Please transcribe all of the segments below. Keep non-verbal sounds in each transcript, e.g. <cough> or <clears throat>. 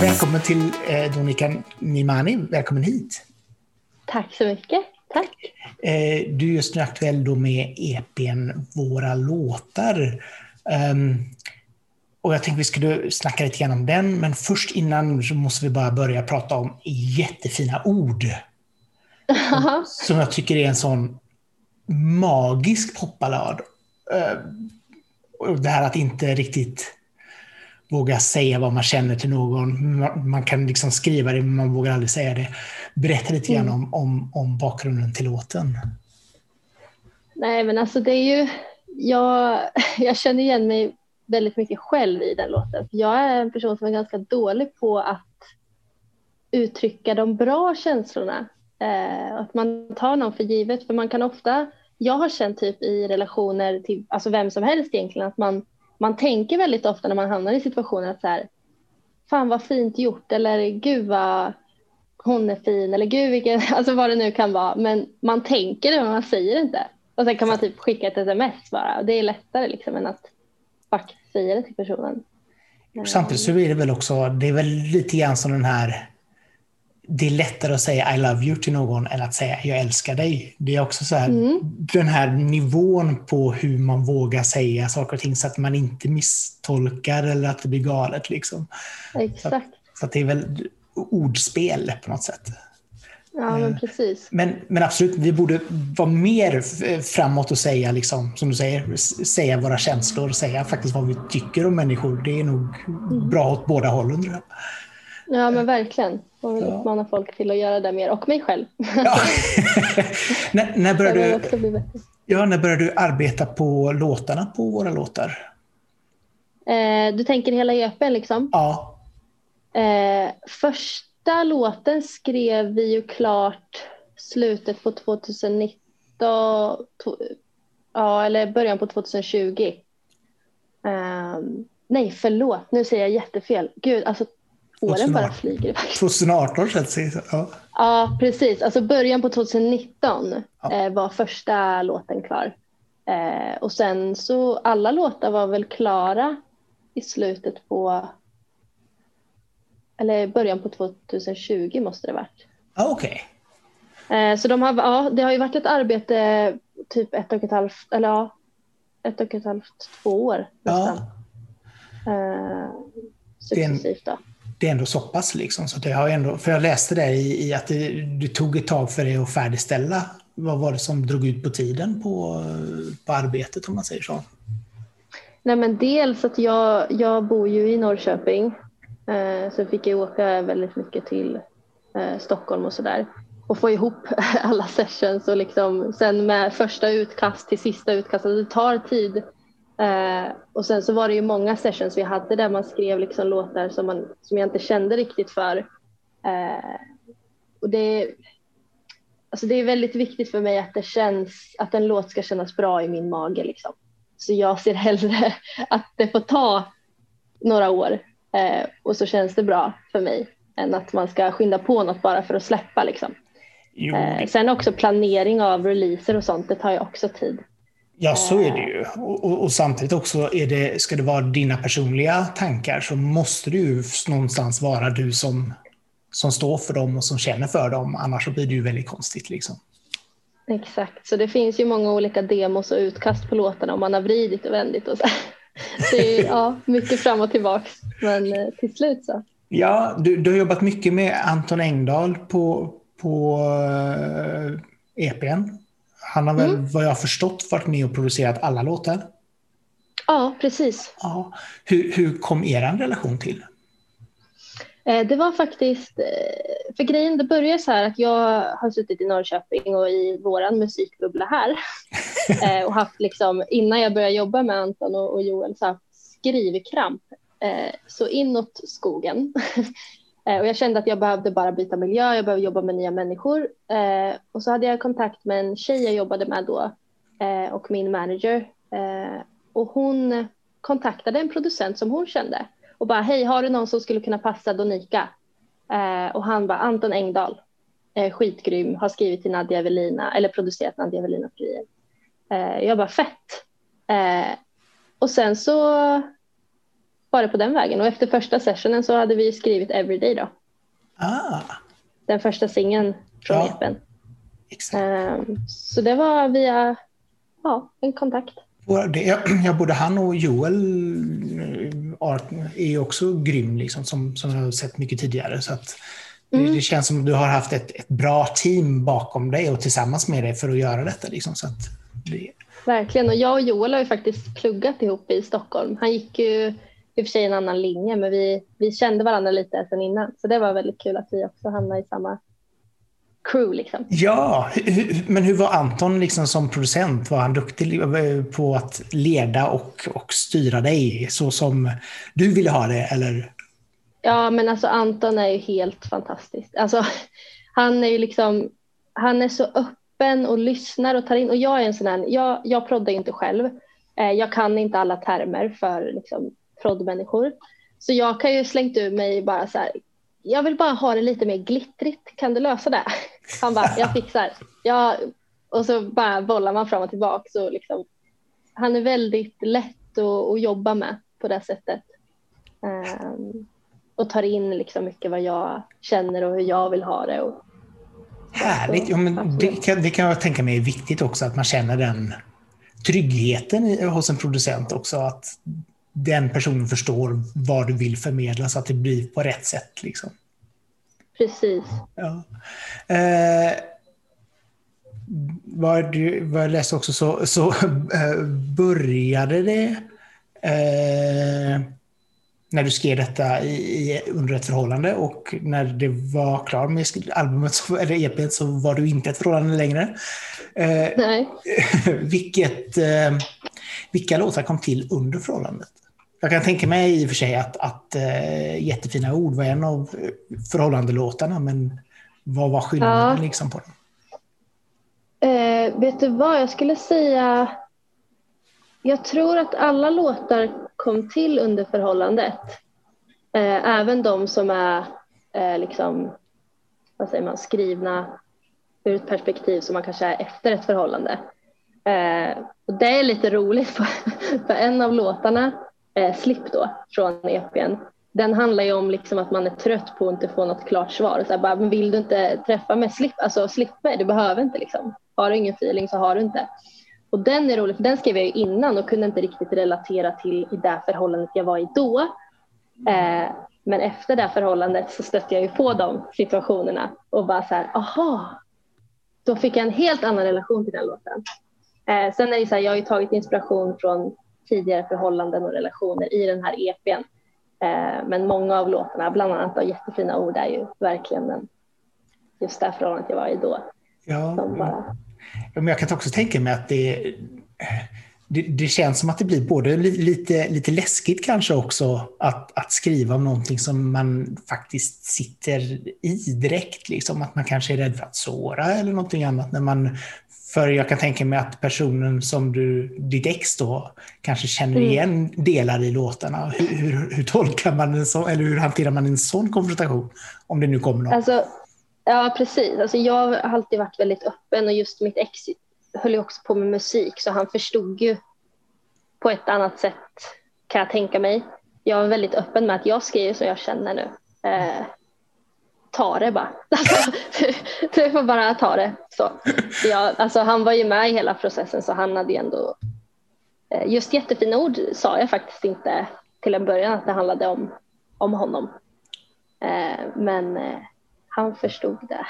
Välkommen till eh, Donika Nimani. Välkommen hit. Tack så mycket. Tack. Eh, du är just nu aktuell då med EPn Våra låtar. Um, och jag tänkte vi skulle snacka lite grann om den, men först innan så måste vi bara börja prata om jättefina ord. <laughs> som jag tycker är en sån magisk popballad. Uh, det här att inte riktigt våga säga vad man känner till någon. Man, man kan liksom skriva det, men man vågar aldrig säga det. Berätta lite grann mm. om, om, om bakgrunden till låten. Nej, men alltså det är ju... Jag, <laughs> jag känner igen mig väldigt mycket själv i den låten. Jag är en person som är ganska dålig på att uttrycka de bra känslorna. Eh, att man tar någon för givet. För man kan ofta, jag har känt typ i relationer till alltså vem som helst egentligen, att man, man tänker väldigt ofta när man hamnar i situationer att så här, fan vad fint gjort eller gud vad hon är fin eller gud vilken, <laughs> alltså vad det nu kan vara. Men man tänker det men man säger det inte. Och sen kan man typ skicka ett sms bara och det är lättare liksom än att faktiskt säga det till personen. Samtidigt så är det väl också, det är väl lite grann som den här det är lättare att säga I love you till någon än att säga jag älskar dig. Det är också så här, mm. den här nivån på hur man vågar säga saker och ting så att man inte misstolkar eller att det blir galet. Liksom. Exakt. Så, så det är väl ordspel på något sätt. Ja, men eh, precis. Men, men absolut, vi borde vara mer framåt och säga, liksom, som du säger, säga våra känslor säga faktiskt vad vi tycker om människor. Det är nog mm. bra åt båda hållen. Ja, men verkligen. Jag vill ja. uppmana folk till att göra det mer, och mig själv. Ja. <laughs> när, när, började du, ja, när började du arbeta på låtarna på våra låtar? Eh, du tänker hela EPn liksom? Ja. Eh, första låten skrev vi ju klart slutet på 2019, to, ja, eller början på 2020. Um, ehm, nej, förlåt, nu säger jag jättefel. Gud, alltså åren bara flyger iväg. 2018 känns det ja. ja, precis. Alltså början på 2019 ja. eh, var första låten klar. Eh, och sen så alla låtar var väl klara i slutet på eller början på 2020 måste det varit. Ah, Okej. Okay. Eh, så de har, ja, det har ju varit ett arbete typ ett och ett halvt, eller ja, ett och ett halvt, två år nästan. Ja. Eh, successivt då det är ändå så pass liksom. Så det har ändå, för jag läste det i, i att det, det, tog ett tag för dig att färdigställa. Vad var det som drog ut på tiden på, på arbetet om man säger så? Nej men dels att jag, jag bor ju i Norrköping eh, så fick jag åka väldigt mycket till eh, Stockholm och sådär och få ihop <laughs> alla sessions och liksom sen med första utkast till sista utkast, alltså det tar tid Eh, och sen så var det ju många sessions vi hade där man skrev liksom låtar som, man, som jag inte kände riktigt för. Eh, och det, alltså det är väldigt viktigt för mig att det känns, att en låt ska kännas bra i min mage. Liksom. Så jag ser hellre <laughs> att det får ta några år eh, och så känns det bra för mig än att man ska skynda på något bara för att släppa. Liksom. Eh, sen också planering av releaser och sånt, det tar ju också tid. Ja, så är det ju. Och, och, och, samtidigt också, är det, ska det vara dina personliga tankar så måste det ju någonstans vara du som, som står för dem och som känner för dem. Annars så blir det ju väldigt konstigt. Liksom. Exakt, så det finns ju många olika demos och utkast på låtarna och man har vridit och vändit. Och så. <laughs> Det är ja, mycket fram och tillbaks, men eh, till slut så. Ja, du, du har jobbat mycket med Anton Engdahl på, på uh, eh, EPn. Han har väl, mm. vad jag har förstått, varit med och producerat alla låtar? Ja, precis. Ja. Hur, hur kom er relation till? Eh, det var faktiskt, eh, för grejen det började så här att jag har suttit i Norrköping och i våran musikbubbla här <laughs> eh, och haft liksom, innan jag började jobba med Anton och Joel, så haft skrivkramp. Så inåt skogen. <laughs> Eh, och jag kände att jag behövde bara byta miljö, jag behövde jobba med nya människor. Eh, och så hade jag kontakt med en tjej jag jobbade med då eh, och min manager. Eh, och hon kontaktade en producent som hon kände och bara hej, har du någon som skulle kunna passa Donika? Eh, och han var Anton Engdahl, eh, skitgrym, har skrivit till Nadia Evelina eller producerat Nadia Evelina-grejer. Eh, jag bara fett. Eh, och sen så var det på den vägen och efter första sessionen så hade vi skrivit Everyday då. Ah, Den första singeln från Ja. EPn. exakt. Eh, så det var via ja, en kontakt. Det, ja, <clears throat> både han och Joel eh, är också grym, liksom, som, som jag har sett mycket tidigare. Så att det, Mm. det känns som att du har haft ett, ett bra team bakom dig och tillsammans med dig för att göra detta. Liksom, så att det, Verkligen. Och jag och Joel har ju faktiskt pluggat ihop i Stockholm. Han gick ju i och för sig en annan linje, men vi, vi kände varandra lite sedan innan. Så det var väldigt kul att vi också hamnade i samma crew. Liksom. ja, men hur var Anton liksom, som producent? Var han duktig eh, på att leda och, och styra dig så som du ville ha det? Eller? Ja, men alltså Anton är ju helt fantastisk. Alltså, han är ju liksom, han är så öppen och lyssnar och tar in. Och jag är en sån här, jag, jag proddar inte själv. Eh, jag kan inte alla termer för liksom, proddmänniskor. Så jag kan ju slängt ur mig bara så här, jag vill bara ha det lite mer glittrigt, kan du lösa det? <laughs> Han bara, jag fixar. Jag, och så bara bollar man fram och tillbaka. Så liksom, han är väldigt lätt att, att jobba med på det sättet. Ehm, och tar in liksom mycket vad jag känner och hur jag vill ha det. Och, Härligt. Ja, men det, kan, det kan jag tänka mig är viktigt också, att man känner den tryggheten hos en producent också. Att den personen förstår vad du vill förmedla så att det blir på rätt sätt. Liksom. precis. Ja. Eh, vad, du, vad jag läste också så, så eh, började det eh, när du skrev detta i, i, under ett förhållande och när det var klart med albumet, så, eller EPn, så var du inte ett förhållande längre. Eh, Nej. <laughs> vilket, eh, vilka låtar kom till under förhållandet? Jag kan tänka mig i och för sig att, att eh, Jättefina ord var en av förhållandelåtarna, men vad var skillnaden Ja. liksom på den? Eh, vet du vad, jag skulle säga... Jag tror att alla låtar kom till under förhållandet. Eh, även de som är eh, liksom, vad säger man, skrivna ur ett perspektiv som man kanske är efter ett förhållande. Eh, och det är lite roligt för, för <laughs> en av låtarna, eh, Slip då, från EPn, den handlar ju om liksom att man är trött på att inte få något klart svar. Så här, bara, men vill du inte träffa mig, slipp, alltså, slipp mig, du behöver inte. Liksom. Har du ingen feeling så har du inte. Och den är rolig, för den skrev jag ju innan och kunde inte riktigt relatera till i det förhållandet jag var i då. Eh, men efter det förhållandet så stötte jag ju på de situationerna och bara så här, aha, då fick jag en helt annan relation till den låten. Eh, sen är det så här, jag har ju tagit inspiration från tidigare förhållanden och relationer i den här EPn. Eh, men många av låtarna, bland annat av jättefina ord, är ju verkligen den, just det förhållandet jag var i då. Ja, Som bara, Ja, men jag kan också tänka mig att det, det, det känns som att det blir både li- lite, lite läskigt kanske också att, att skriva om någonting som man faktiskt sitter i direkt. Liksom. Att man kanske är rädd för att såra eller någonting annat. När man, för jag kan tänka mig att personen som du, ditt ex då, kanske känner Mm. igen delar i låtarna. Hur, hur, hur tolkar man en sån, eller hur hanterar man en sån konfrontation? Om det nu kommer någon. Alltså, ja, precis. Alltså, jag har alltid varit väldigt öppen och just mitt ex höll ju också på med musik så han förstod ju på ett annat sätt kan jag tänka mig. Jag är väldigt öppen med att jag skriver så jag känner nu. Eh, ta det bara. <laughs> Alltså, du får bara ta det. Så. Jag, alltså, han var ju med i hela processen så han hade ju ändå eh, just jättefina ord sa jag faktiskt inte till en början att det handlade om, om honom. Eh, men eh, han förstod det.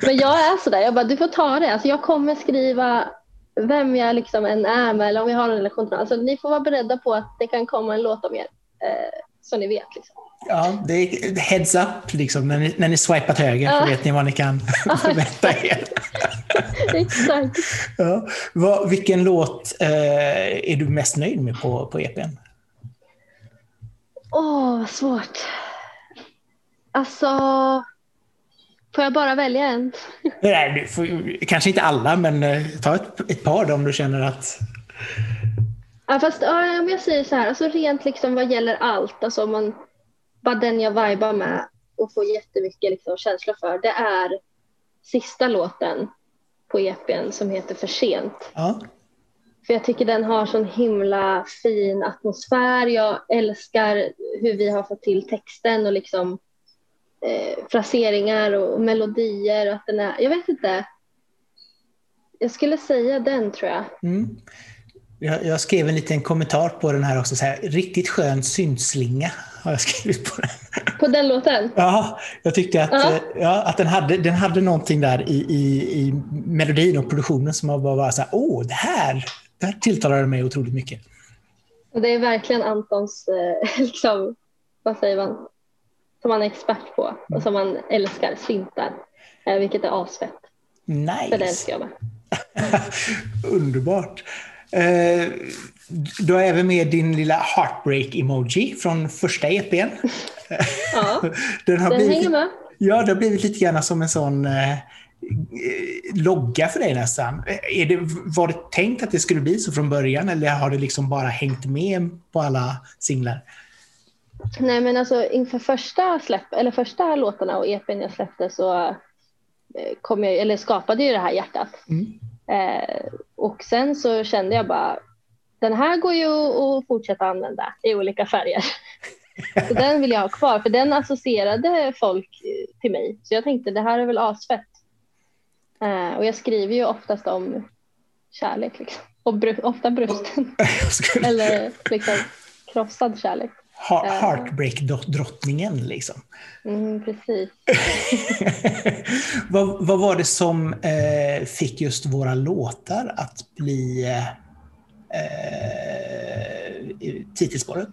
<laughs> Men jag är sådär, jag bara du får ta det. Alltså, jag kommer skriva vem jag liksom än är med eller om vi har en relation. Alltså, ni får vara beredda på att det kan komma en låt om er. Så ni vet. Liksom. Ja, det är heads up liksom. När ni, när ni swipat höger så Ja. vet ni vad ni kan <laughs> förvänta er. <laughs> Exakt. Ja. Vad, vilken låt eh, är du mest nöjd med på, på EPn? Åh, vad svårt. Alltså, får jag bara välja en? Nej, får, kanske inte alla, men eh, ta ett, ett par då om du känner att... Ja, fast ja, om jag säger så här, alltså rent liksom vad gäller allt, alltså om man, bara den jag vibar med och får jättemycket liksom känslor för, det är sista låten på EPn som heter För sent. Ja. För jag tycker den har sån himla fin atmosfär. Jag älskar hur vi har fått till texten och liksom eh, fraseringar och melodier. Och att den är, jag vet inte. Jag skulle säga den tror jag. Mm. Jag, jag, skrev en liten kommentar på den här också. Så här, riktigt skön syntslinga har jag skrivit på den. På den låten? Ja, jag tyckte att, uh-huh. ja, att den, hade, den hade någonting där i, i, i melodin och produktionen som var bara så här, åh, det här, det här tilltalade mig otroligt mycket. Och det är verkligen Antons, eh, <laughs> liksom, vad säger man, som han är expert på och som han älskar, syntar, eh, vilket är asfett. Nice. Så det älskar jag med. <laughs> Underbart. Eh, du har även med din lilla heartbreak-emoji från första EPn. Ja, <laughs> den, har den blivit, hänger med. Ja, det har blivit lite grann som en sån eh, logga för dig nästan. Är det, var det tänkt att det skulle bli så från början eller har det liksom bara hängt med på alla singlar? Nej, men alltså inför första släpp, eller första låtarna och EPn jag släppte så eh, kom jag, eller skapade ju det här hjärtat. Mm. Eh, och sen så kände jag bara, den här går ju att fortsätta använda i olika färger. Så <laughs> den vill jag ha kvar, för den associerade folk till mig. Så jag tänkte, det här är väl asfett. Eh, och jag skriver ju oftast om kärlek, liksom. och br ofta brusten. <laughs> Eller liksom krossad kärlek. Eh. Heartbreak-drottningen liksom. Mm, precis. <laughs> vad, vad, var det som eh, fick just våra låtar att bli eh, titelspåret?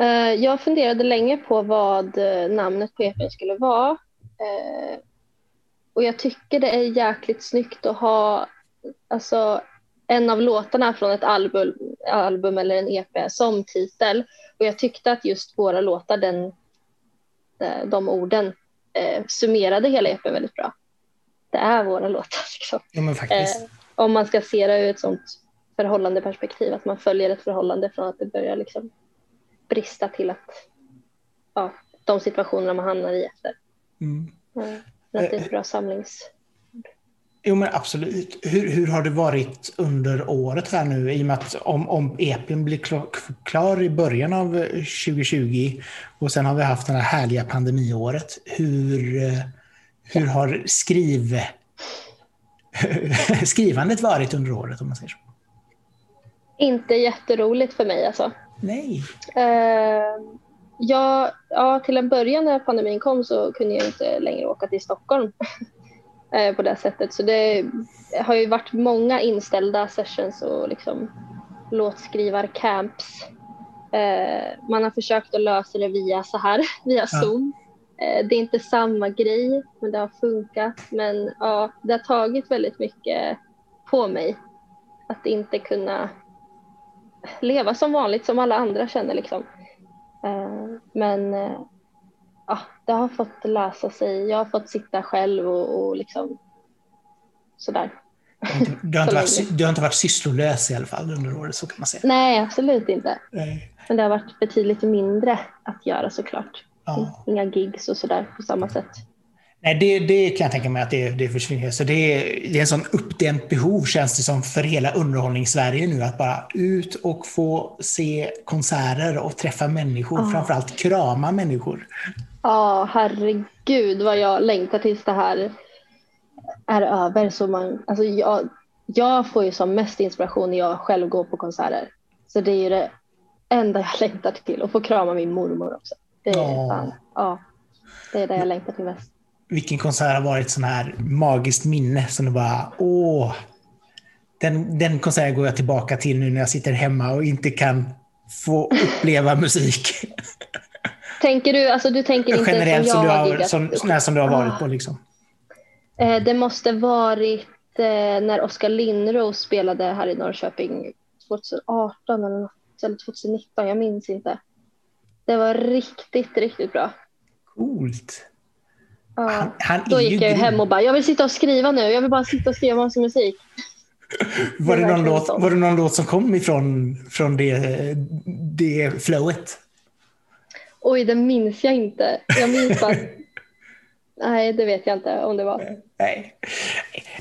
Eh, jag funderade länge på vad eh, namnet på EPn skulle vara. Eh, och jag tycker det är jäkligt snyggt att ha alltså, en av låtarna från ett album, album eller en EP som titel. Och jag tyckte att just våra låtar, den, eh, de orden, eh, summerade hela EPn väldigt bra. Det är våra låtar. <laughs> Liksom. Ja. Eh, om man ska se det ur ett sånt förhållandeperspektiv, att man följer ett förhållande från att det börjar liksom brista till att ja, de situationerna man hamnar i efter. Mm. Mm. Att det är ett bra samlings... Jo men absolut. Hur, hur har det varit under året här nu i och med att om, om EPn blir klar, klar i början av 2020 och sen har vi haft det här härliga pandemiåret. Hur, hur har skriv, <laughs> skrivandet varit under året om man säger så? Inte jätteroligt för mig alltså. Nej. Uh, ja, ja, till en början när pandemin kom så kunde jag inte längre åka till Stockholm <laughs> uh, på det sättet. Så det har ju varit många inställda sessions och liksom låtskrivarcamps. Uh, man har försökt att lösa det via så här, <laughs> via Zoom. Det är inte samma grej, men det har funkat. Men ja, det har tagit väldigt mycket på mig att inte kunna leva som vanligt som alla andra känner liksom. Eh, men eh, ja, det har fått lösa sig. Jag har fått sitta själv och, och liksom sådär. Du har, inte <laughs> varit, du har inte varit sysslolös i alla fall under året, så kan man säga. Nej, absolut inte. Nej. Men det har varit betydligt mindre att göra såklart. Ja. Inga gigs och sådär på samma sätt. Nej, det, det kan jag tänka mig att det, det försvinner. Så det, är, det är en sån uppdämt behov känns det som för hela underhållningssverige nu att bara ut och få se konserter och träffa människor. Oh. Framförallt krama människor. Ja, oh, herregud vad jag längtar tills det här är över. Så man, alltså jag, jag får ju som mest inspiration när jag själv går på konserter. Så det är ju det enda jag <laughs> längtar till. Och få krama min mormor också. Det är, oh. fan, ja, det är det jag längtar till mest vilken konsert har varit sån här magiskt minne som du bara, åh, den, den konserten går jag tillbaka till nu när jag sitter hemma och inte kan få uppleva <laughs> musik. Tänker du, alltså du tänker inte Generellt som, jag som, du har, som, när som du har varit på liksom? Eh, det måste varit eh, när Oskar Lindros spelade här i Norrköping 2018 eller, något, eller 2019, jag minns inte. Det var riktigt, riktigt bra. Coolt. Ja. Han, han Då gick jag hem och bara, jag vill sitta och skriva nu. Jag vill bara sitta och skriva massa musik. <laughs> Var det, någon låt, var det någon låt som kom ifrån från det, det flowet? Oj, det minns jag inte. Jag minns bara <laughs> Nej, det vet jag inte om det var. Nej.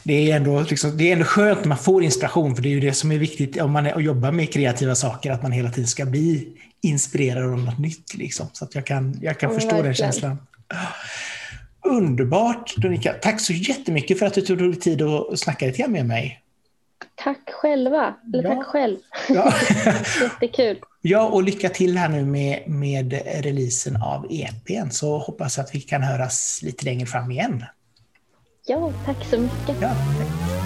Det är ändå, liksom, det är ändå skönt när man får inspiration, för det är ju det som är viktigt om man är, och jobbar med kreativa saker, att man hela tiden ska bli inspirerad av något nytt. Liksom. Så att jag kan, jag kan Ja, förstå verkligen. den känslan. Underbart, Donika. Tack så jättemycket för att du tog dig tid att snacka lite grann med mig. Tack själva, eller Ja. tack själv. Ja. <laughs> Jättekul. Ja, och lycka till här nu med, med releasen av EPn, så hoppas jag att vi kan höras lite längre fram igen. Ja, tack så mycket. Ja, tack.